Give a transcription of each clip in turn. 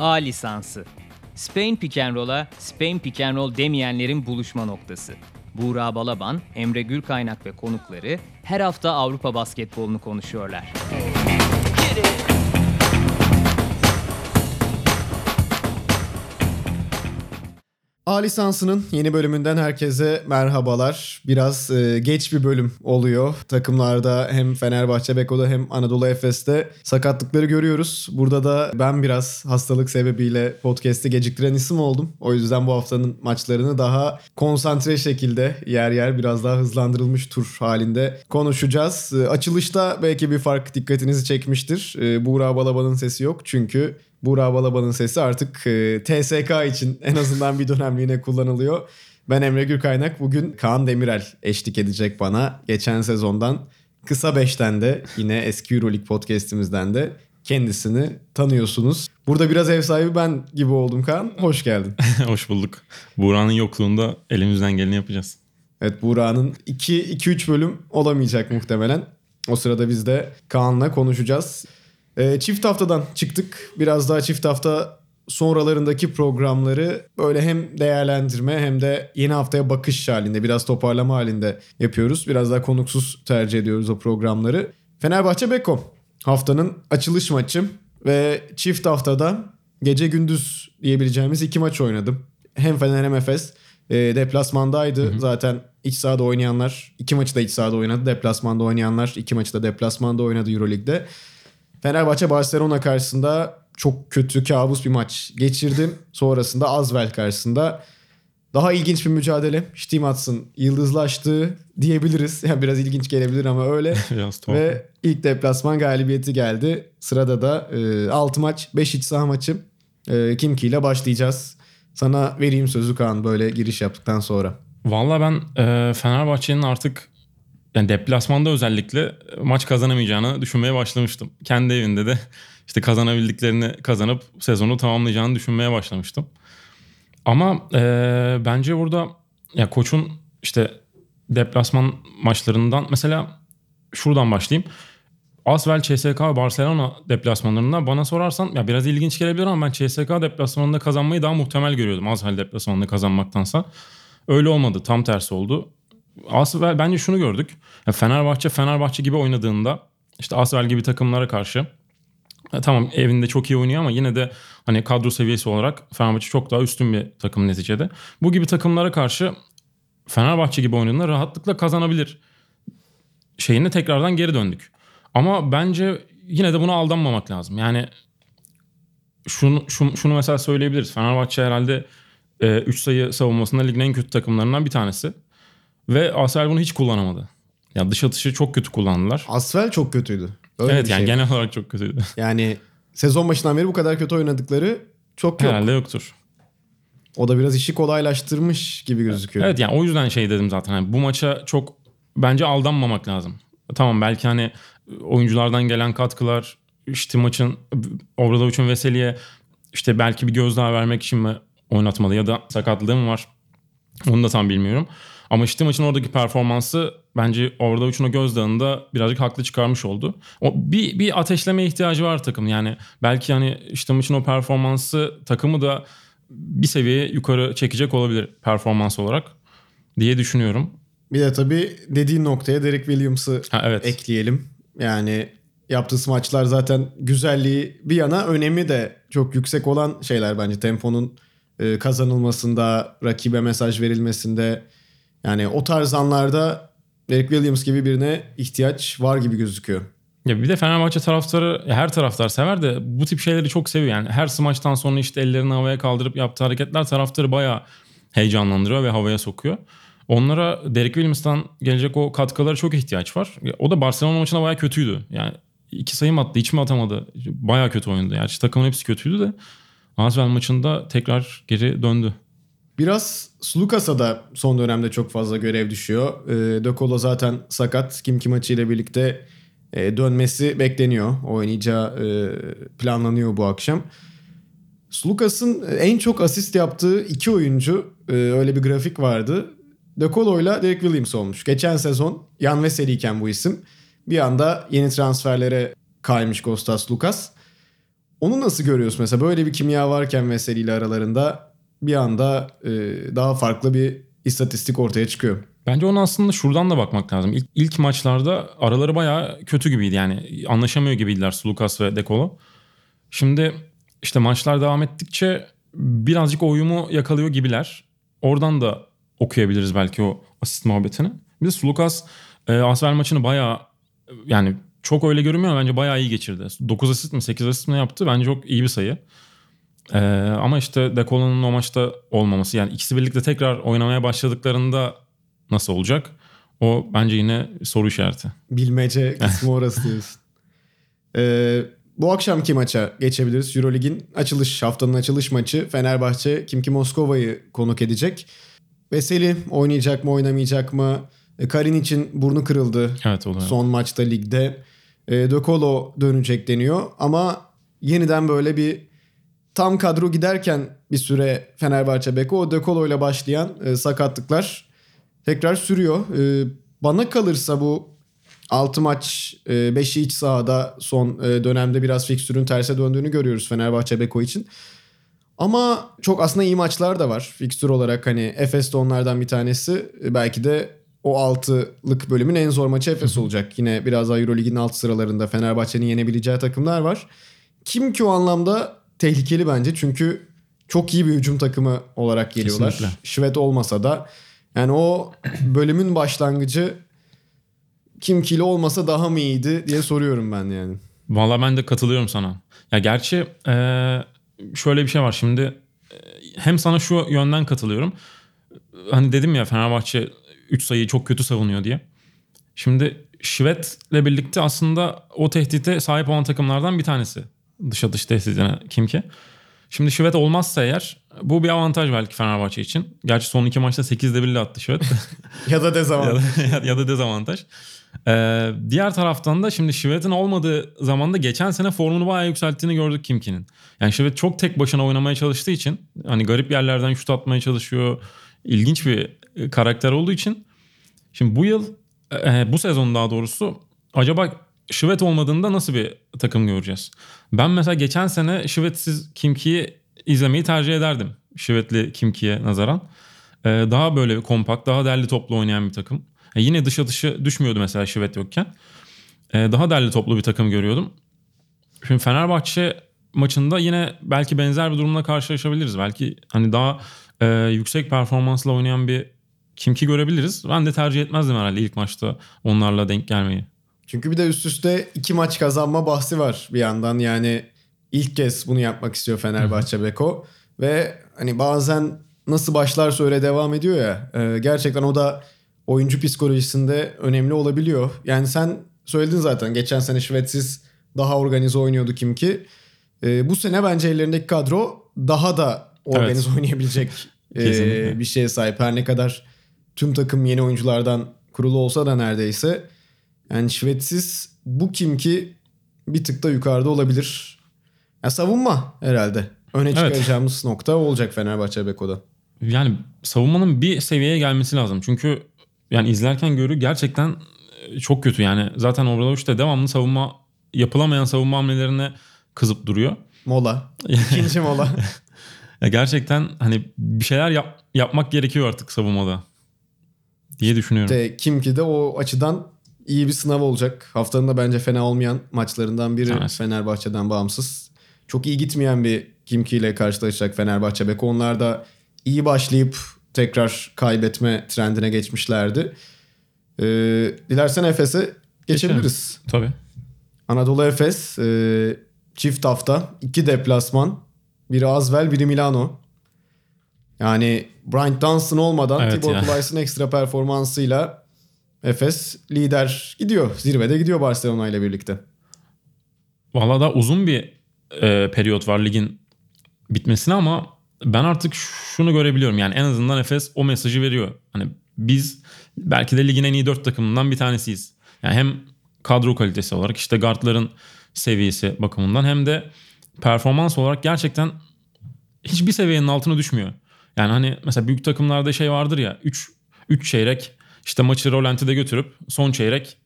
A lisansı. Spain Pick and Roll'a Spain Pick and Roll demeyenlerin buluşma noktası. Buğra Balaban, Emre Gürkaynak ve konukları her hafta Avrupa basketbolunu konuşuyorlar. A lisansının yeni bölümünden herkese merhabalar. Biraz e, geç bir bölüm oluyor. Takımlarda hem Fenerbahçe Beko'da hem Anadolu Efes'te sakatlıkları görüyoruz. Burada da ben biraz hastalık sebebiyle podcast'i geciktiren isim oldum. O yüzden bu haftanın maçlarını daha konsantre şekilde yer yer biraz daha hızlandırılmış tur halinde konuşacağız. E, açılışta belki bir fark dikkatinizi çekmiştir. E, Buğra Balaban'ın sesi yok çünkü Buğra Balaban'ın sesi artık e, TSK için en azından bir dönemliğine kullanılıyor. Ben Emre Gürkaynak. Bugün Kaan Demirel eşlik edecek bana. Geçen sezondan Kısa Beş'ten de yine eski Euroleague podcast'imizden de kendisini tanıyorsunuz. Burada biraz ev sahibi ben gibi oldum Kaan. Hoş geldin. Hoş bulduk. Buğra'nın yokluğunda elimizden geleni yapacağız. Evet Buğra'nın 2-3 bölüm olamayacak muhtemelen. O sırada biz de Kaan'la konuşacağız. E, çift haftadan çıktık. Biraz daha çift hafta sonralarındaki programları böyle hem değerlendirme hem de yeni haftaya bakış halinde biraz toparlama halinde yapıyoruz. Biraz daha konuksuz tercih ediyoruz o programları. Fenerbahçe Beko haftanın açılış maçı ve çift haftada gece gündüz diyebileceğimiz iki maç oynadım. Hem Fener hem Efes e, deplasmandaydı. Hı hı. Zaten iç sahada oynayanlar iki maçı da iç sahada oynadı. Deplasmanda oynayanlar iki maçı da deplasmanda oynadı Euroleague'de. Fenerbahçe Barcelona karşısında çok kötü kabus bir maç geçirdim. Sonrasında Azvel karşısında daha ilginç bir mücadele. Stimats'ın yıldızlaştığı diyebiliriz. Yani biraz ilginç gelebilir ama öyle. Ve ilk deplasman galibiyeti geldi. Sırada da e, 6 maç, 5 iç saha maçı. E, Kimki ile başlayacağız. Sana vereyim sözü Kaan böyle giriş yaptıktan sonra. Valla ben e, Fenerbahçe'nin artık yani deplasmanda özellikle maç kazanamayacağını düşünmeye başlamıştım. Kendi evinde de işte kazanabildiklerini kazanıp sezonu tamamlayacağını düşünmeye başlamıştım. Ama e, bence burada ya koçun işte deplasman maçlarından mesela şuradan başlayayım. Asvel, CSK Barcelona deplasmanlarında bana sorarsan ya biraz ilginç gelebilir ama ben CSK deplasmanında kazanmayı daha muhtemel görüyordum Asvel deplasmanında kazanmaktansa. Öyle olmadı. Tam tersi oldu. Asvel bence şunu gördük. Ya Fenerbahçe Fenerbahçe gibi oynadığında işte Asvel gibi takımlara karşı tamam evinde çok iyi oynuyor ama yine de hani kadro seviyesi olarak Fenerbahçe çok daha üstün bir takım neticede. Bu gibi takımlara karşı Fenerbahçe gibi oynadığında rahatlıkla kazanabilir. Şeyine tekrardan geri döndük. Ama bence yine de buna aldanmamak lazım. Yani şunu, şunu, şunu mesela söyleyebiliriz. Fenerbahçe herhalde 3 e, sayı savunmasında ligin en kötü takımlarından bir tanesi. Ve Asvel bunu hiç kullanamadı. Ya dış atışı çok kötü kullandılar. Asvel çok kötüydü. Öyle evet yani şey. genel olarak çok kötüydü. Yani sezon başından beri bu kadar kötü oynadıkları çok yok. Herhalde yoktur. O da biraz işi kolaylaştırmış gibi gözüküyor. Evet yani o yüzden şey dedim zaten. Yani bu maça çok bence aldanmamak lazım. Tamam belki hani oyunculardan gelen katkılar işte maçın Obradoviç'un Veseli'ye işte belki bir gözdağı vermek için mi oynatmalı ya da sakatlığı mı var? Onu da tam bilmiyorum. Ama işte maçın oradaki performansı bence orada uçuna gözdağında birazcık haklı çıkarmış oldu. O bir, bir ateşleme ihtiyacı var takım. Yani belki hani işte maçın o performansı takımı da bir seviye yukarı çekecek olabilir performans olarak diye düşünüyorum. Bir de tabii dediğin noktaya Derek Williams'ı evet. ekleyelim. Yani yaptığı maçlar zaten güzelliği bir yana önemi de çok yüksek olan şeyler bence. Temponun e, kazanılmasında, rakibe mesaj verilmesinde, yani o tarz anlarda Derek Williams gibi birine ihtiyaç var gibi gözüküyor. Ya bir de Fenerbahçe taraftarı her taraftar sever de bu tip şeyleri çok seviyor. Yani her smaçtan sonra işte ellerini havaya kaldırıp yaptığı hareketler taraftarı bayağı heyecanlandırıyor ve havaya sokuyor. Onlara Derek Williams'tan gelecek o katkılara çok ihtiyaç var. O da Barcelona maçına bayağı kötüydü. Yani iki sayım attı, hiç mi atamadı? Bayağı kötü oynadı. Yani takımın hepsi kötüydü de Asvel maçında tekrar geri döndü. Biraz Slukas'a da son dönemde çok fazla görev düşüyor. E, De zaten sakat. Kim kim maçıyla birlikte e, dönmesi bekleniyor. Oynayacağı e, planlanıyor bu akşam. Slukas'ın en çok asist yaptığı iki oyuncu e, öyle bir grafik vardı. De ile Derek Williams olmuş. Geçen sezon Yan Veseli iken bu isim. Bir anda yeni transferlere kaymış Kostas Lukas. Onu nasıl görüyorsun mesela böyle bir kimya varken Veseli ile aralarında bir anda e, daha farklı bir istatistik ortaya çıkıyor. Bence ona aslında şuradan da bakmak lazım. İlk, ilk maçlarda araları bayağı kötü gibiydi yani anlaşamıyor gibiydiler Sulukas ve Dekolo. Şimdi işte maçlar devam ettikçe birazcık o uyumu yakalıyor gibiler. Oradan da okuyabiliriz belki o asist muhabbetini. Bir de Sulukas e, Asvel maçını bayağı yani çok öyle görünmüyor bence bayağı iyi geçirdi. 9 asist mi 8 asist mi yaptı bence çok iyi bir sayı. Ee, ama işte Dekolo'nun o maçta olmaması yani ikisi birlikte tekrar oynamaya başladıklarında nasıl olacak? O bence yine soru işareti. Bilmece kısmı orası diyorsun. Ee, bu akşamki maça geçebiliriz. Eurolig'in açılış, haftanın açılış maçı. Fenerbahçe Kimki Moskova'yı konuk edecek. Veseli oynayacak mı oynamayacak mı? E, Karin için burnu kırıldı Evet oluyor. son maçta ligde. E, De Colo dönecek deniyor ama yeniden böyle bir tam kadro giderken bir süre Fenerbahçe Beko o De Colo ile başlayan e, sakatlıklar tekrar sürüyor. E, bana kalırsa bu 6 maç 5'i iç sahada son e, dönemde biraz fikstürün terse döndüğünü görüyoruz Fenerbahçe Beko için. Ama çok aslında iyi maçlar da var fikstür olarak hani Efes de onlardan bir tanesi. E, Belki de o 6'lık bölümün en zor maçı Efes olacak. Yine biraz daha Eurolig'in alt sıralarında Fenerbahçe'nin yenebileceği takımlar var. Kim ki o anlamda tehlikeli bence çünkü çok iyi bir hücum takımı olarak geliyorlar. Kesinlikle. Şvet olmasa da yani o bölümün başlangıcı kim kili olmasa daha mı iyiydi diye soruyorum ben yani. Valla ben de katılıyorum sana. Ya gerçi e, şöyle bir şey var şimdi e, hem sana şu yönden katılıyorum. Hani dedim ya Fenerbahçe 3 sayıyı çok kötü savunuyor diye. Şimdi Şvet'le birlikte aslında o tehdite sahip olan takımlardan bir tanesi. Dış atış tehdidine kim ki. Şimdi Şvet olmazsa eğer bu bir avantaj belki Fenerbahçe için. Gerçi son iki maçta 8'de 1'le attı Şvet. Ya da ya, dezavantaj. da, ya da dezavantaj. Ee, diğer taraftan da şimdi Şivet'in olmadığı zamanda geçen sene formunu bayağı yükselttiğini gördük Kimki'nin. Yani Şivet çok tek başına oynamaya çalıştığı için hani garip yerlerden şut atmaya çalışıyor. İlginç bir e, karakter olduğu için şimdi bu yıl e, bu sezon daha doğrusu acaba Şivet olmadığında nasıl bir takım göreceğiz? Ben mesela geçen sene Şivetsiz Kimki'yi izlemeyi tercih ederdim. Şivetli Kimki'ye nazaran. Ee, daha böyle kompakt, daha derli toplu oynayan bir takım. E, yine dış atışı düşmüyordu mesela Şivet yokken. E, daha derli toplu bir takım görüyordum. Şimdi Fenerbahçe maçında yine belki benzer bir durumla karşılaşabiliriz. Belki hani daha e, yüksek performansla oynayan bir Kimki görebiliriz. Ben de tercih etmezdim herhalde ilk maçta onlarla denk gelmeyi. Çünkü bir de üst üste iki maç kazanma bahsi var bir yandan. Yani ilk kez bunu yapmak istiyor Fenerbahçe Beko. Ve hani bazen nasıl başlarsa öyle devam ediyor ya. e, gerçekten o da oyuncu psikolojisinde önemli olabiliyor. Yani sen söyledin zaten geçen sene Şvetsiz daha organize oynuyordu kim ki. E, bu sene bence ellerindeki kadro daha da organize oynayabilecek e, bir şeye sahip. Her ne kadar tüm takım yeni oyunculardan kurulu olsa da neredeyse. Yani Şvetsiz bu kim ki bir tık da yukarıda olabilir. Ya savunma herhalde. Öne Evet. çıkaracağımız nokta o olacak Fenerbahçe Beko'da. Yani savunmanın bir seviyeye gelmesi lazım. Çünkü yani izlerken görü gerçekten e, çok kötü. Yani zaten Obradoviç de devamlı savunma yapılamayan savunma hamlelerine kızıp duruyor. Mola. İkinci mola. Ya gerçekten hani bir şeyler yap- yapmak gerekiyor artık savunmada diye düşünüyorum. de kim ki de o açıdan iyi bir sınav olacak. Haftanın da bence fena olmayan maçlarından biri Evet. Fenerbahçe'den bağımsız. Çok iyi gitmeyen bir Kimki ile karşılaşacak Fenerbahçe Beko. Onlar da iyi başlayıp tekrar kaybetme trendine geçmişlerdi. Ee, dilersen Efes'e geçebiliriz. Tabii. Anadolu Efes e, çift hafta iki deplasman. Biri Azvel biri Milano. Yani Bryant Dunstan olmadan Evet Tibor. Plyce'ın ekstra performansıyla Efes lider gidiyor. Zirvede gidiyor Barcelona ile birlikte. Valla da uzun bir e, periyot var ligin bitmesine ama ben artık şunu görebiliyorum. Yani en azından Efes o mesajı veriyor. Hani biz belki de ligin en iyi dört takımından bir tanesiyiz. Yani hem kadro kalitesi olarak işte guardların seviyesi bakımından hem de performans olarak gerçekten hiçbir seviyenin altına düşmüyor. Yani hani mesela büyük takımlarda şey vardır ya 3 3 çeyrek işte maçı rolantide götürüp son çeyrek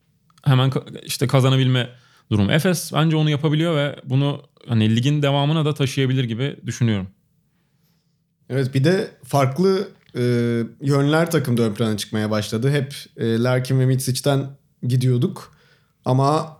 hemen işte kazanabilme durum. Efes bence onu yapabiliyor ve bunu hani ligin devamına da taşıyabilir gibi düşünüyorum. Evet bir de farklı e, yönler takımda ön plana çıkmaya başladı. Hep e, Larkin ve Mitsic'den gidiyorduk. Ama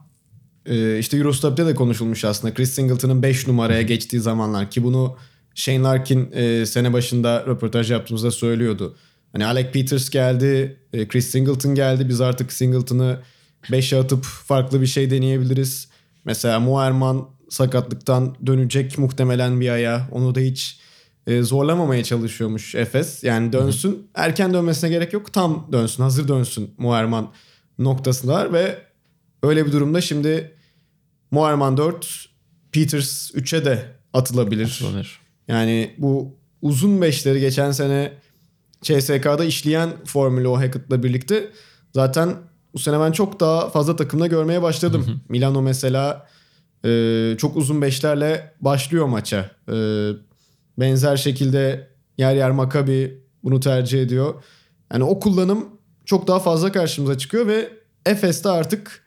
e, işte Eurostop'ta da konuşulmuş aslında. Chris Singleton'ın 5 numaraya geçtiği zamanlar ki bunu Shane Larkin e, sene başında röportaj yaptığımızda söylüyordu. Hani Alec Peters geldi, e, Chris Singleton geldi. Biz artık Singleton'ı 5'e atıp farklı bir şey deneyebiliriz. Mesela Muerman sakatlıktan dönecek muhtemelen bir aya. Onu da hiç e, zorlamamaya çalışıyormuş Efes. Yani dönsün. Erken dönmesine gerek yok. Tam dönsün. Hazır dönsün Muerman noktasındalar ve öyle bir durumda şimdi Muerman 4 Peters 3'e de atılabilir. Olabilir. Yani bu uzun beşleri geçen sene CSK'da işleyen formülü o Hackett'la birlikte zaten bu sene ben çok daha fazla takımda görmeye başladım. Milano mesela e, çok uzun beşlerle başlıyor maça. E, benzer şekilde yer yer Maccabi bunu tercih ediyor. Yani o kullanım çok daha fazla karşımıza çıkıyor ve Efes'te artık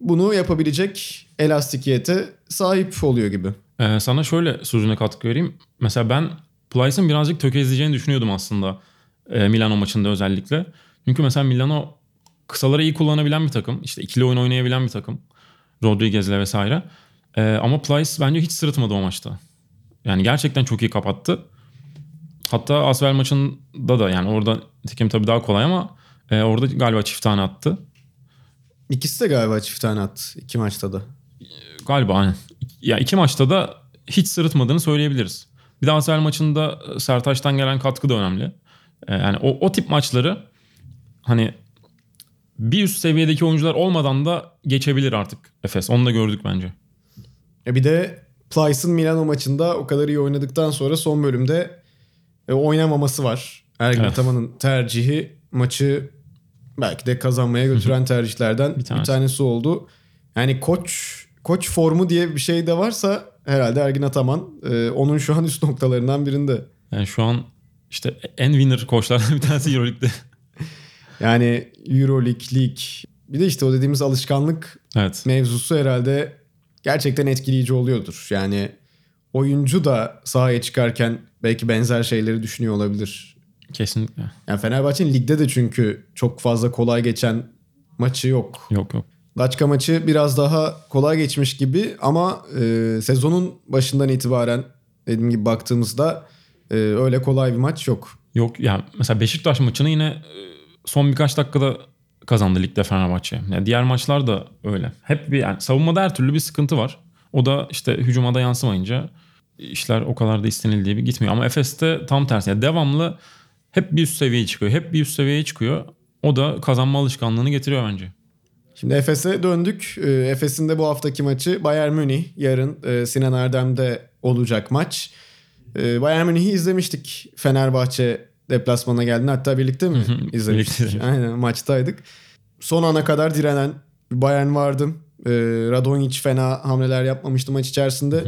bunu yapabilecek elastikiyete sahip oluyor gibi. Ee, sana şöyle sözüne katkı vereyim. Mesela ben Plyce'ın birazcık tökezleyeceğini düşünüyordum aslında. Ee, Milano maçında özellikle. Çünkü mesela Milano kısaları iyi kullanabilen bir takım. İşte ikili oyun oynayabilen bir takım. Rodriguez'le vesaire. Ee, ama Plyce bence hiç sırıtmadı o maçta. Yani gerçekten çok iyi kapattı. Hatta Asvel maçında da yani orada tekim tabii daha kolay ama e, orada galiba çift tane attı. İkisi de galiba çift tane attı iki maçta da. Galiba hani. Ya iki maçta da hiç sırıtmadığını söyleyebiliriz. Bir de Asvel maçında e, Sertaç'tan gelen katkı da önemli. Ee, yani o, o tip maçları hani bir üst seviyedeki oyuncular olmadan da geçebilir artık Efes. Onu da gördük bence. E bir de Plyce'ın Milano maçında o kadar iyi oynadıktan sonra son bölümde e, oynamaması var. Ergin Evet. Ataman'ın tercihi maçı belki de kazanmaya götüren tercihlerden bir, tanesi. tanesi oldu. Yani koç koç formu diye bir şey de varsa herhalde Ergin Ataman e, onun şu an üst noktalarından birinde. Yani şu an işte en winner koçlardan bir tanesi Euroleague'de. Yani Euroleague, Lig bir de işte o dediğimiz alışkanlık evet. mevzusu herhalde gerçekten etkileyici oluyordur. Yani oyuncu da sahaya çıkarken belki benzer şeyleri düşünüyor olabilir. Kesinlikle. Yani Fenerbahçe'nin ligde de çünkü çok fazla kolay geçen maçı yok. Yok yok. Daçka maçı biraz daha kolay geçmiş gibi ama e, sezonun başından itibaren dediğim gibi baktığımızda e, öyle kolay bir maç yok. Yok yani mesela Beşiktaş maçını yine e, son birkaç dakikada kazandı ligde Fenerbahçe. Yani diğer maçlar da öyle. Hep bir yani savunmada her türlü bir sıkıntı var. O da işte hücuma da yansımayınca işler o kadar da istenildiği gibi gitmiyor. Ama Efes'te tam tersi. Yani devamlı hep bir üst seviyeye çıkıyor. Hep bir üst seviyeye çıkıyor. O da kazanma alışkanlığını getiriyor bence. Şimdi Efes'e döndük. E, Efes'in de bu haftaki maçı Bayern Münih. Yarın e, Sinan Erdem'de olacak maç. E, Bayern Münih'i izlemiştik. Fenerbahçe deplasmana geldiğinde. Hatta birlikte mi izlemiştik? Aynen maçtaydık. Son ana kadar direnen Bayern vardı. E, Radonjic fena hamleler yapmamıştı maç içerisinde.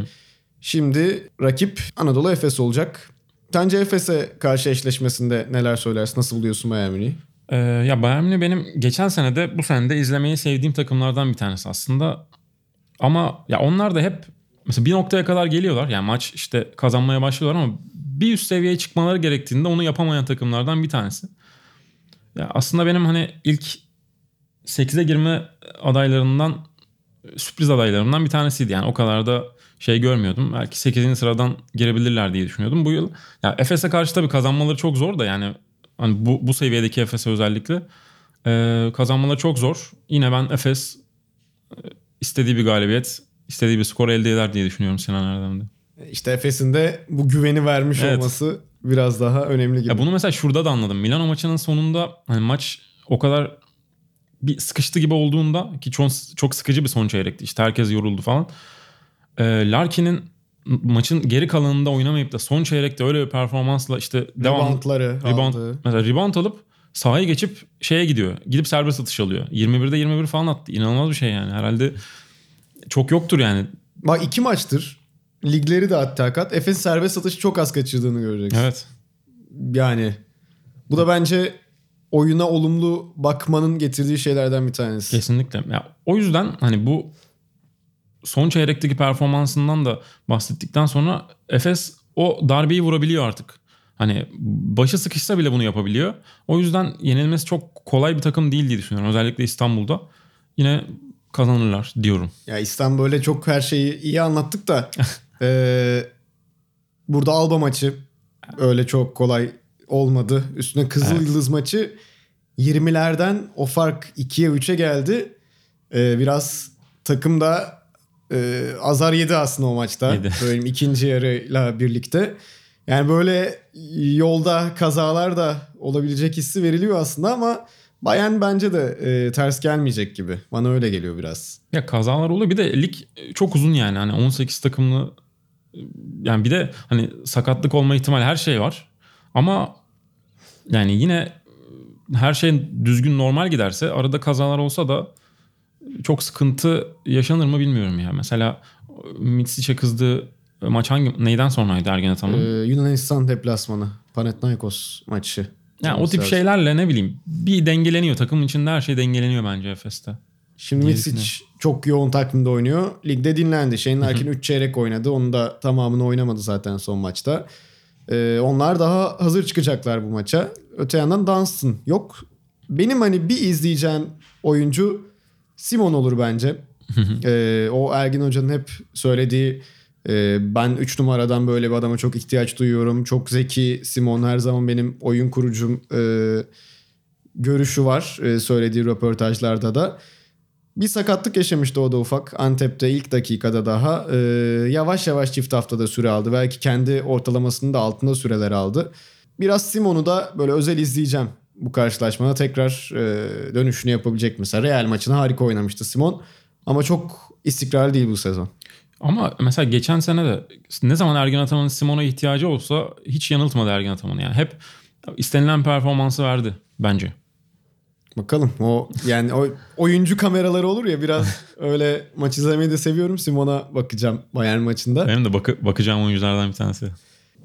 Şimdi rakip Anadolu Efes olacak. Sence Efes'e karşı eşleşmesinde neler söylersin? Nasıl buluyorsun Bayern Münih'i? Ee, ya Bayern Münih benim geçen sene de bu sene de izlemeyi sevdiğim takımlardan bir tanesi aslında. Ama ya onlar da hep mesela bir noktaya kadar geliyorlar. Yani maç işte kazanmaya başlıyorlar ama bir üst seviyeye çıkmaları gerektiğinde onu yapamayan takımlardan bir tanesi. Ya aslında benim hani ilk 8'e girme adaylarından sürpriz adaylarımdan bir tanesiydi. Yani o kadar da şey görmüyordum. Belki 8. sıradan girebilirler diye düşünüyordum. Bu yıl ya Efes'e karşı tabii kazanmaları çok zor da yani hani bu, bu seviyedeki Efes'e özellikle e, kazanmaları çok zor. Yine ben Efes e, istediği bir galibiyet, istediği bir skor elde eder diye düşünüyorum Sinan Erdem'de. İşte Efes'in de bu güveni vermiş Evet. olması biraz daha önemli gibi. Ya bunu mesela şurada da anladım. Milano maçının sonunda hani maç o kadar bir sıkıştı gibi olduğunda ki çok, çok sıkıcı bir son çeyrekti. İşte herkes yoruldu falan. Ee, Larkin'in maçın geri kalanında oynamayıp da son çeyrekte öyle bir performansla işte devam Reboundları rebound, aldı. mesela rebound alıp sahaya geçip şeye gidiyor. Gidip serbest atış alıyor. 21'de 21 falan attı. İnanılmaz bir şey yani. Herhalde çok yoktur yani. Bak iki maçtır. Ligleri de hatta kat. Efes serbest atışı çok az kaçırdığını göreceksin. Evet. Yani bu da bence oyuna olumlu bakmanın getirdiği şeylerden bir tanesi. Kesinlikle. Ya, o yüzden hani bu son çeyrekteki performansından da bahsettikten sonra Efes o darbeyi vurabiliyor artık. Hani başı sıkışsa bile bunu yapabiliyor. O yüzden yenilmesi çok kolay bir takım değil diye düşünüyorum. Özellikle İstanbul'da. Yine kazanırlar diyorum. Ya İstanbul böyle çok her şeyi iyi anlattık da e, burada Alba maçı öyle çok kolay olmadı. Üstüne Kızıl Evet. Yıldız maçı 20'lerden o fark 2'ye 3'e geldi. E, biraz takım da e, azar yedi aslında o maçta. Yedi. Böyle ikinci yarıyla birlikte. Yani böyle yolda kazalar da olabilecek hissi veriliyor aslında ama Bayern bence de e, ters gelmeyecek gibi. Bana öyle geliyor biraz. Ya kazalar oluyor. Bir de lig çok uzun yani. Hani 18 takımlı yani bir de hani sakatlık olma ihtimali her şey var. Ama yani yine her şey düzgün normal giderse arada kazalar olsa da çok sıkıntı yaşanır mı bilmiyorum ya. Mesela Mitsic'e kızdığı maç hangi neyden sonraydı Ergen Ee? Yunanistan deplasmanı. Panathinaikos maçı. yani o tip Olması şeylerle ne bileyim bir dengeleniyor. Takımın içinde her şey dengeleniyor bence Efes'te. Şimdi Mitsic çok yoğun takvimde oynuyor. Ligde dinlendi. Shane Larkin 3 çeyrek oynadı. Onun da tamamını oynamadı zaten son maçta. Ee, onlar daha hazır çıkacaklar bu maça. Öte yandan Dunstan yok. Benim hani bir izleyeceğim oyuncu Simon olur bence. Ee, o Ergin Hoca'nın hep söylediği e, ben 3 numaradan böyle bir adama çok ihtiyaç duyuyorum. Çok zeki Simon her zaman benim oyun kurucum e, görüşü var e, söylediği röportajlarda da. Bir sakatlık yaşamıştı o da ufak. Antep'te ilk dakikada daha. e, yavaş yavaş çift haftada süre aldı. Belki kendi ortalamasının da altında süreler aldı. Biraz Simon'u da böyle özel izleyeceğim bu karşılaşmada. Tekrar e, dönüşünü yapabilecek mesela. Real maçını harika oynamıştı Simon. Ama çok istikrarlı değil bu sezon. Ama mesela geçen sene de ne zaman Ergen Ataman'ın Simon'a ihtiyacı olsa hiç yanıltmadı Ergen Ataman. Yani hep istenilen performansı verdi bence. Bakalım o yani o oyuncu kameraları olur ya biraz öyle maç izlemeyi de seviyorum. Simon'a bakacağım Bayern maçında. Benim de bakı- bakacağım oyunculardan bir tanesi.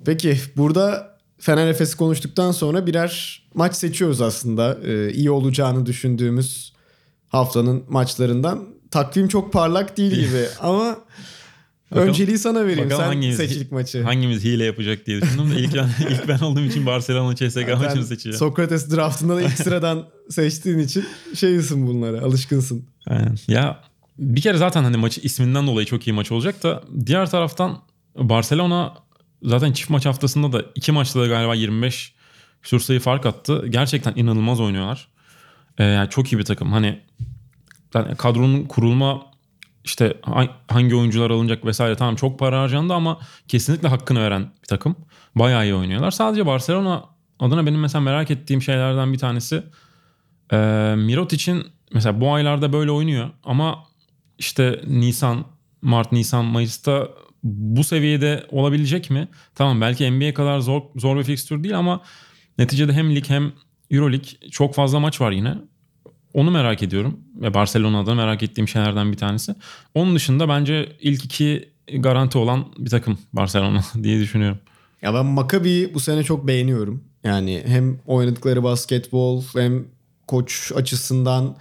Peki burada Fener Efes'i konuştuktan sonra birer maç seçiyoruz aslında. Ee, iyi olacağını düşündüğümüz haftanın maçlarından. Takvim çok parlak değil gibi ama Bakalım- önceliği sana vereyim. Sen hangimiz- seç ilk maçı. Hangimiz hile yapacak diye düşündüm de ilk, ilk ben olduğum için Barcelona CSK Zaten maçını seçeceğim. Sokrates draftında da ilk sıradan seçtiğin için şeysin bunlara alışkınsın. Aynen. Ya bir kere zaten hani maçı isminden dolayı çok iyi maç olacak da diğer taraftan Barcelona zaten çift maç haftasında da iki maçta da galiba 25 küsur sayı fark attı. Gerçekten inanılmaz oynuyorlar. Ee, yani çok iyi bir takım. Hani zaten kadronun kurulma işte ha- hangi oyuncular alınacak vesaire tamam çok para harcandı ama kesinlikle hakkını veren bir takım. Bayağı iyi oynuyorlar. Sadece Barcelona adına benim mesela merak ettiğim şeylerden bir tanesi e, Mirotic'in mesela bu aylarda böyle oynuyor ama işte Nisan, Mart, Nisan, Mayıs'ta bu seviyede olabilecek mi? Tamam belki NBA kadar zor zor bir fikstür değil ama neticede hem lig hem Euroleague çok fazla maç var yine. Onu merak ediyorum. Ve Barcelona'da merak ettiğim şeylerden bir tanesi. Onun dışında bence ilk iki garanti olan bir takım Barcelona diye düşünüyorum. Ya ben Maccabi'yi bu sene çok beğeniyorum. Yani hem oynadıkları basketbol hem koç açısından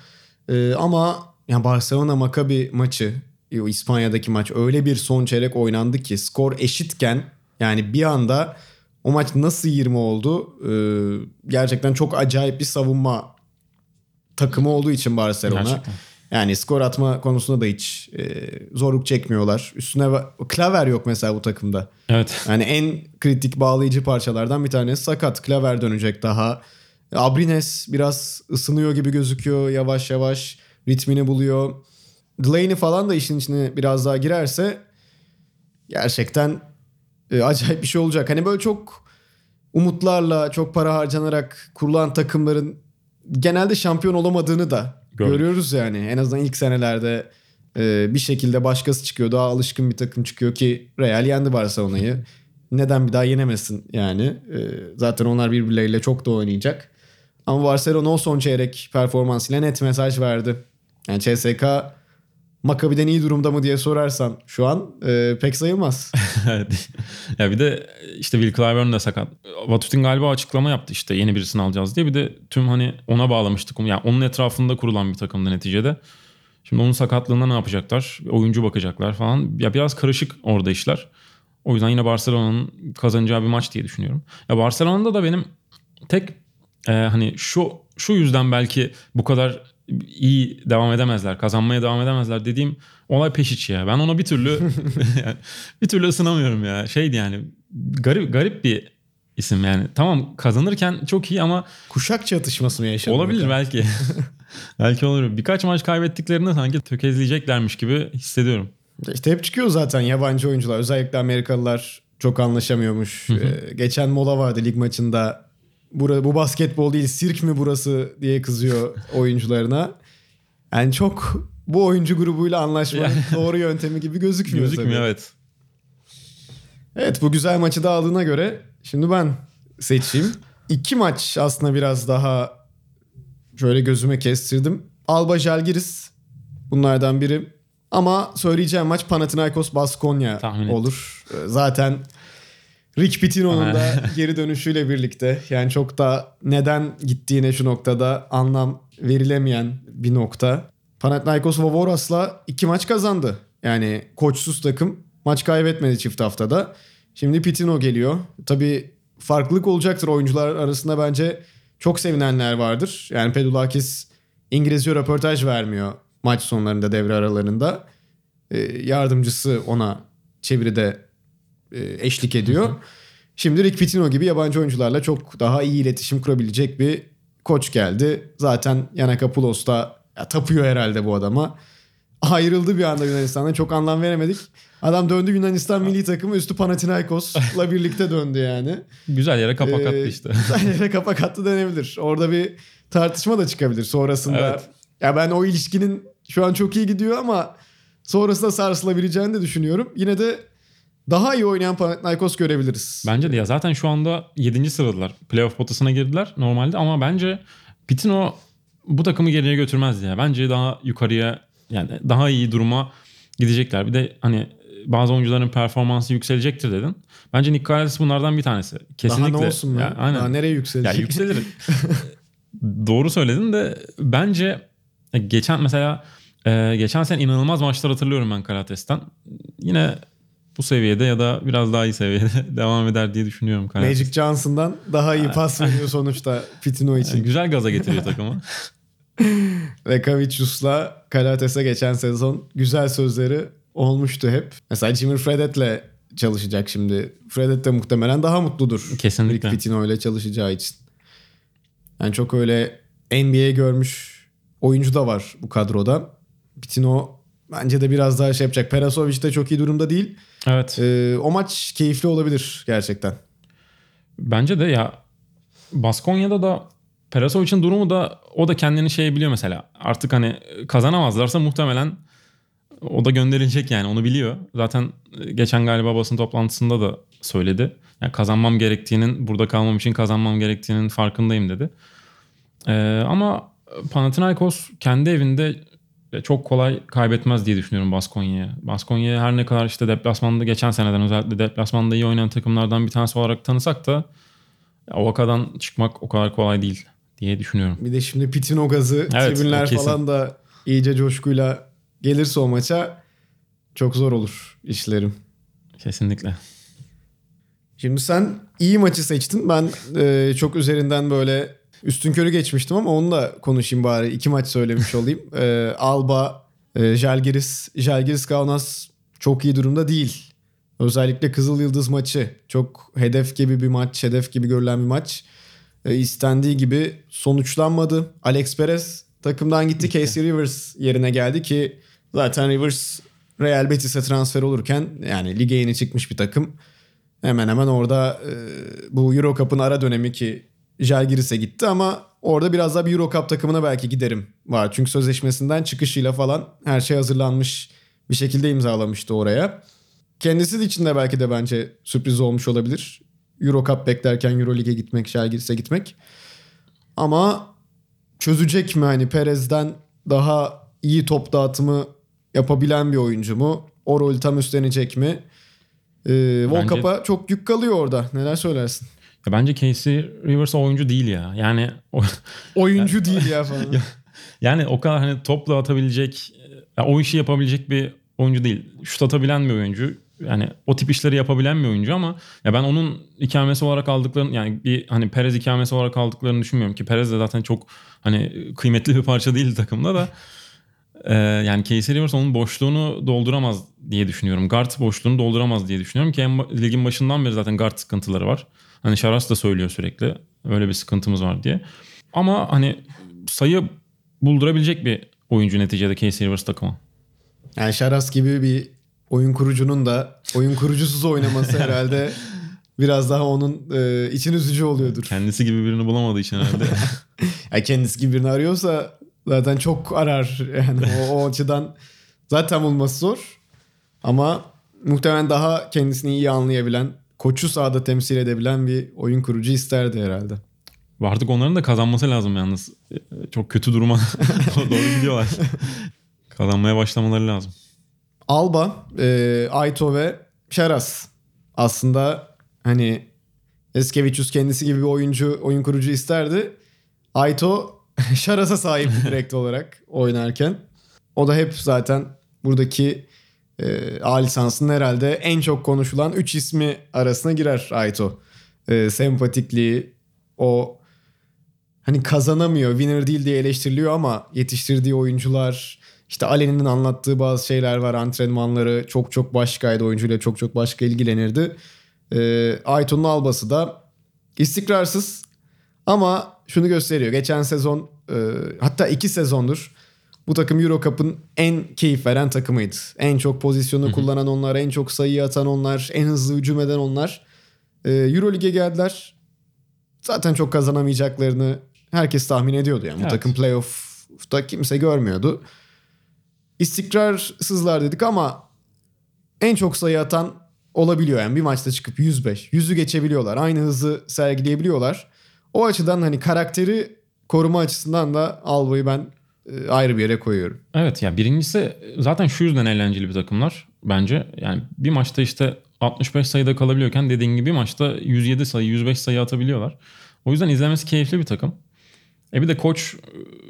Ee, ama ya Barcelona Maccabi maçı o İspanya'daki maç öyle bir son çeyrek oynandı ki skor eşitken yani bir anda o maç nasıl 20 oldu? Ee, gerçekten çok acayip bir savunma takımı olduğu için Barcelona. Gerçekten. Yani skor atma konusunda da hiç e, zorluk çekmiyorlar. Üstüne klaver yok mesela bu takımda. Evet. Yani en kritik bağlayıcı parçalardan bir tanesi sakat. Klaver dönecek daha. Abrines biraz ısınıyor gibi gözüküyor yavaş yavaş. Ritmini buluyor. Glaney falan da işin içine biraz daha girerse gerçekten e, acayip bir şey olacak. Hani böyle çok umutlarla çok para harcanarak kurulan takımların genelde şampiyon olamadığını da Gördük. görüyoruz yani. En azından ilk senelerde e, bir şekilde başkası çıkıyor. Daha alışkın bir takım çıkıyor ki Real yendi Barcelona'yı. Neden bir daha yenemesin yani. E, zaten onlar birbirleriyle çok da oynayacak. Ama Barcelona o son çeyrek performansıyla net mesaj verdi. Yani CSK Maccabi'den iyi durumda mı diye sorarsan şu an e, pek sayılmaz. Ya bir de işte Will Clyburn da sakat. Vatutin galiba açıklama yaptı işte yeni birisini alacağız diye. Bir de tüm hani ona bağlamıştık. Yani onun etrafında kurulan bir takımdı neticede. Şimdi onun sakatlığında ne yapacaklar? Oyuncu bakacaklar falan. Ya biraz karışık orada işler. O yüzden yine Barcelona'nın kazanacağı bir maç diye düşünüyorum. Ya Barcelona'da da benim tek e, hani şu şu yüzden belki bu kadar iyi devam edemezler, kazanmaya devam edemezler dediğim olay Peşiç ya. Ben ona bir türlü bir türlü ısınamıyorum ya. Şeydi yani garip garip bir isim yani. Tamam kazanırken çok iyi ama Kuşak çatışması mı yaşadı? olabilir burada? belki. belki olur. Birkaç maç kaybettiklerinde sanki tökezleyeceklermiş gibi hissediyorum. İşte hep çıkıyor zaten yabancı oyuncular. Özellikle Amerikalılar çok anlaşamıyormuş. Ee, geçen mola vardı lig maçında. Bura, bu basketbol değil sirk mi burası diye kızıyor oyuncularına. Yani çok bu oyuncu grubuyla anlaşmanın doğru yöntemi gibi gözükmüyor. Gözükmüyor tabii. evet. Evet bu güzel maçı da aldığına göre şimdi ben seçeyim. İki maç aslında biraz daha şöyle gözüme kestirdim. Alba Jalgiris bunlardan biri. Ama söyleyeceğim maç Panathinaikos Baskonya Tahmin olur. Ee, Zaten Rick Pitino'nun da geri dönüşüyle birlikte yani çok da neden gittiğine şu noktada anlam verilemeyen bir nokta. Panathinaikos Vovoras'la iki maç kazandı. Yani koçsuz takım maç kaybetmedi çift haftada. Şimdi Pitino geliyor. Tabii farklılık olacaktır oyuncular arasında bence çok sevinenler vardır. Yani Pedulakis İngilizce röportaj vermiyor maç sonlarında devre aralarında. Ee, yardımcısı ona çeviride e, eşlik ediyor. Şimdi Rick Pitino gibi yabancı oyuncularla çok daha iyi iletişim kurabilecek bir koç geldi. Zaten Yanakopoulos da ya, tapıyor herhalde bu adama. Ayrıldı bir anda Yunanistan'dan çok anlam veremedik. Adam döndü Yunanistan milli takımı üstü Panathinaikos'la birlikte döndü yani. Güzel yere kapak attı Ee, işte. Güzel yere kapak attı denebilir. Orada bir tartışma da çıkabilir sonrasında. Evet. Ya ben o ilişkinin şu an çok iyi gidiyor ama sonrasında sarsılabileceğini de düşünüyorum. Yine de daha iyi oynayan Panathinaikos görebiliriz. Bence de ya zaten şu anda 7. sıradalar. Playoff potasına girdiler normalde ama bence Pitino bu takımı geriye götürmez ya. Bence daha yukarıya yani daha iyi duruma gidecekler. Bir de hani bazı oyuncuların performansı yükselecektir dedin. Bence Nick Kalias bunlardan bir tanesi. Kesinlikle. Daha ne olsun? Ya, aynen. Daha nereye Ya yükselecek? yükselir. Doğru söyledin de bence geçen mesela e, geçen sene inanılmaz maçlar hatırlıyorum ben Kalates'ten. Yine bu seviyede ya da biraz daha iyi seviyede devam eder diye düşünüyorum Kalates. Magic Johnson'dan daha iyi pas veriyor sonuçta Pitino Yani için. güzel gaza getiriyor takımı. Rekavicius'la Kalates'e geçen sezon güzel sözleri olmuştu hep. Mesela Jimmy Fredet'le çalışacak şimdi. Fredet de muhtemelen daha mutludur. Kesinlikle. Rick Pitino ile çalışacağı için. Yani çok öyle NBA görmüş oyuncu da var bu kadroda. Pitino bence de biraz daha şey yapacak. Perasovic de çok iyi durumda değil. Evet. Ee, o maç keyifli olabilir gerçekten. Bence de ya Baskonya'da da Perasovic'in durumu da o da kendini şey biliyor mesela. Artık hani kazanamazlarsa muhtemelen o da gönderilecek yani onu biliyor. Zaten geçen galiba basın toplantısında da söyledi. Yani kazanmam gerektiğinin, burada kalmam için kazanmam gerektiğinin farkındayım dedi. Ee, ama Panathinaikos kendi evinde çok kolay kaybetmez diye düşünüyorum Baskonya'ya. Baskonya'ya her ne kadar işte deplasmanda geçen seneden özellikle deplasmanda iyi oynayan takımlardan bir tanesi olarak tanısak da o vakadan çıkmak o kadar kolay değil diye düşünüyorum. Bir de şimdi Pitino gazı, Evet, tribünler o kesin. falan da iyice coşkuyla gelirse o maça çok zor olur işlerim. Kesinlikle. Şimdi sen iyi maçı seçtin. Ben e, çok üzerinden böyle üstün körü geçmiştim ama onu da konuşayım bari. İki maç söylemiş olayım. E, Alba, e, Jalgiris. Jalgiris Kaunas çok iyi durumda değil. Özellikle Kızıl Yıldız maçı. Çok hedef gibi bir maç, hedef gibi görülen bir maç. E, istendiği gibi sonuçlanmadı. Alex Perez takımdan gitti. Casey Rivers yerine geldi ki zaten Rivers Real Betis'e transfer olurken yani lige yeni çıkmış bir takım. Hemen hemen orada e, bu Euro Cup'ın ara dönemi ki Jalgiris'e gitti ama orada biraz daha bir Euro Cup takımına belki giderim var. Çünkü sözleşmesinden çıkışıyla falan her şey hazırlanmış bir şekilde imzalamıştı oraya. Kendisi de içinde belki de bence sürpriz olmuş olabilir. Euro Cup beklerken Euro Lig'e gitmek, Jalgiris'e gitmek. Ama çözecek mi hani Perez'den daha iyi top dağıtımı yapabilen bir oyuncu mu? O rolü tam üstlenecek mi? Ee, Volkap'a çok yük kalıyor orada. Neler söylersin? Ya bence Casey Rivers oyuncu değil ya. Yani o, Oyuncu değil ya falan. yani o kadar hani topla atabilecek o işi yapabilecek bir oyuncu değil. Şut atabilen bir oyuncu. Yani o tip işleri yapabilen bir oyuncu ama ya ben onun ikamesi olarak aldıklarını yani bir hani Perez ikamesi olarak aldıklarını düşünmüyorum ki Perez de zaten çok hani kıymetli bir parça değil takımda da Ee, yani Casey Rivers onun boşluğunu dolduramaz diye düşünüyorum. Guard boşluğunu dolduramaz diye düşünüyorum ki en, ligin başından beri zaten guard sıkıntıları var. Hani Şaras da söylüyor sürekli öyle bir sıkıntımız var diye. Ama hani sayı buldurabilecek bir oyuncu neticede Casey Rivers takıma. Yani Şaras gibi bir oyun kurucunun da oyun kurucusuz oynaması herhalde biraz daha onun e, için üzücü oluyordur. Kendisi gibi birini bulamadığı için herhalde. Ya kendisi gibi birini arıyorsa zaten çok arar. Yani o, o açıdan zaten bulması zor. Ama muhtemelen daha kendisini iyi anlayabilen, koçu sahada temsil edebilen bir oyun kurucu isterdi herhalde. Artık onların da kazanması lazım yalnız. Ee, Çok kötü duruma doğru gidiyorlar. Kazanmaya başlamaları lazım. Alba, e, Aito ve Şaras. Aslında hani Eskevicius kendisi gibi bir oyuncu, oyun kurucu isterdi. Aito Şaras'a sahip direkt olarak oynarken. O da hep zaten buradaki e, A lisansının herhalde en çok konuşulan 3 ismi arasına girer Aito. E, sempatikliği, o hani kazanamıyor, winner değil diye eleştiriliyor ama yetiştirdiği oyuncular, işte Allen'in anlattığı bazı şeyler var. Antrenmanları çok çok başkaydı. Oyuncuyla çok çok başka ilgilenirdi. E, Aito'nun albası da istikrarsız ama şunu gösteriyor. Geçen sezon e, hatta iki sezondur bu takım Euro Cup'ın en keyif veren takımıydı. En çok pozisyonu kullanan onlar, en çok sayı atan onlar, en hızlı hücum eden onlar. E, Euro Lig'e geldiler. Zaten çok kazanamayacaklarını herkes tahmin ediyordu. Yani bu Evet. takım playoff'ta kimse görmüyordu. İstikrarsızlar dedik ama en çok sayı atan olabiliyor. Yani bir maçta çıkıp 105, 100'ü geçebiliyorlar. Aynı hızı sergileyebiliyorlar. O açıdan hani karakteri koruma açısından da Alba'yı ben ayrı bir yere koyuyorum. Evet ya birincisi zaten şu yüzden eğlenceli bir takımlar bence. Yani bir maçta işte 65 sayıda kalabiliyorken dediğin gibi bir maçta 107 sayı 105 sayı atabiliyorlar. O yüzden izlemesi keyifli bir takım. E bir de koç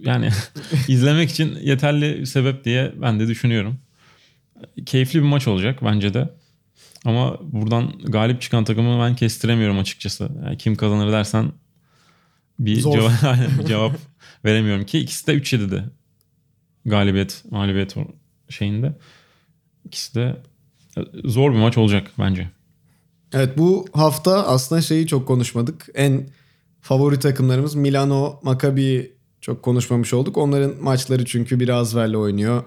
yani izlemek için yeterli sebep diye ben de düşünüyorum. Keyifli bir maç olacak bence de. Ama buradan galip çıkan takımı ben kestiremiyorum açıkçası. Yani kim kazanır dersen bir Zor. cevap, cevap veremiyorum ki ikisi de 3-7'de galibiyet mağlubiyet şeyinde. İkisi de e, zor bir maç olacak bence. Evet bu hafta aslında şeyi çok konuşmadık. En favori takımlarımız Milano, Maccabi çok konuşmamış olduk. Onların maçları çünkü bir Azver'le oynuyor.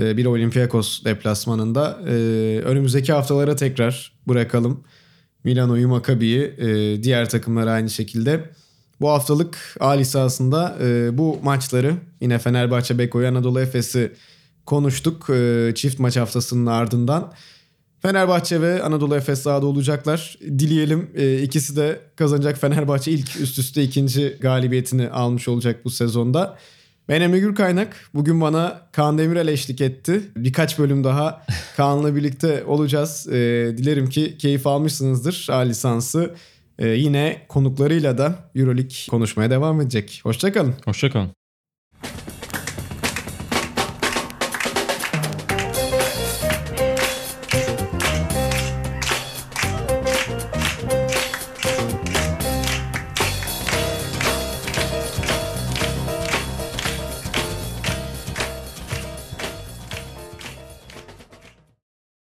Ee, Bir Olympiakos deplasmanında. Ee, Önümüzdeki haftalara tekrar bırakalım. Milano'yu, Maccabi'yi, e, diğer takımları aynı şekilde. Bu haftalık A lisasında e, bu maçları yine Fenerbahçe, Beko'yu, Anadolu Efes'i konuştuk. E, Çift maç haftasının ardından. Fenerbahçe ve Anadolu Efes sahada olacaklar. Dileyelim e, ikisi de kazanacak. Fenerbahçe ilk üst üste ikinci galibiyetini almış olacak bu sezonda. Ben Emre Gürkaynak. Bugün bana Kaan Demirel eşlik etti. Birkaç bölüm daha Kaan'la birlikte olacağız. E, dilerim ki keyif almışsınızdır A lisansı. E, yine konuklarıyla da Euroleague konuşmaya devam edecek. Hoşçakalın. Hoşçakalın.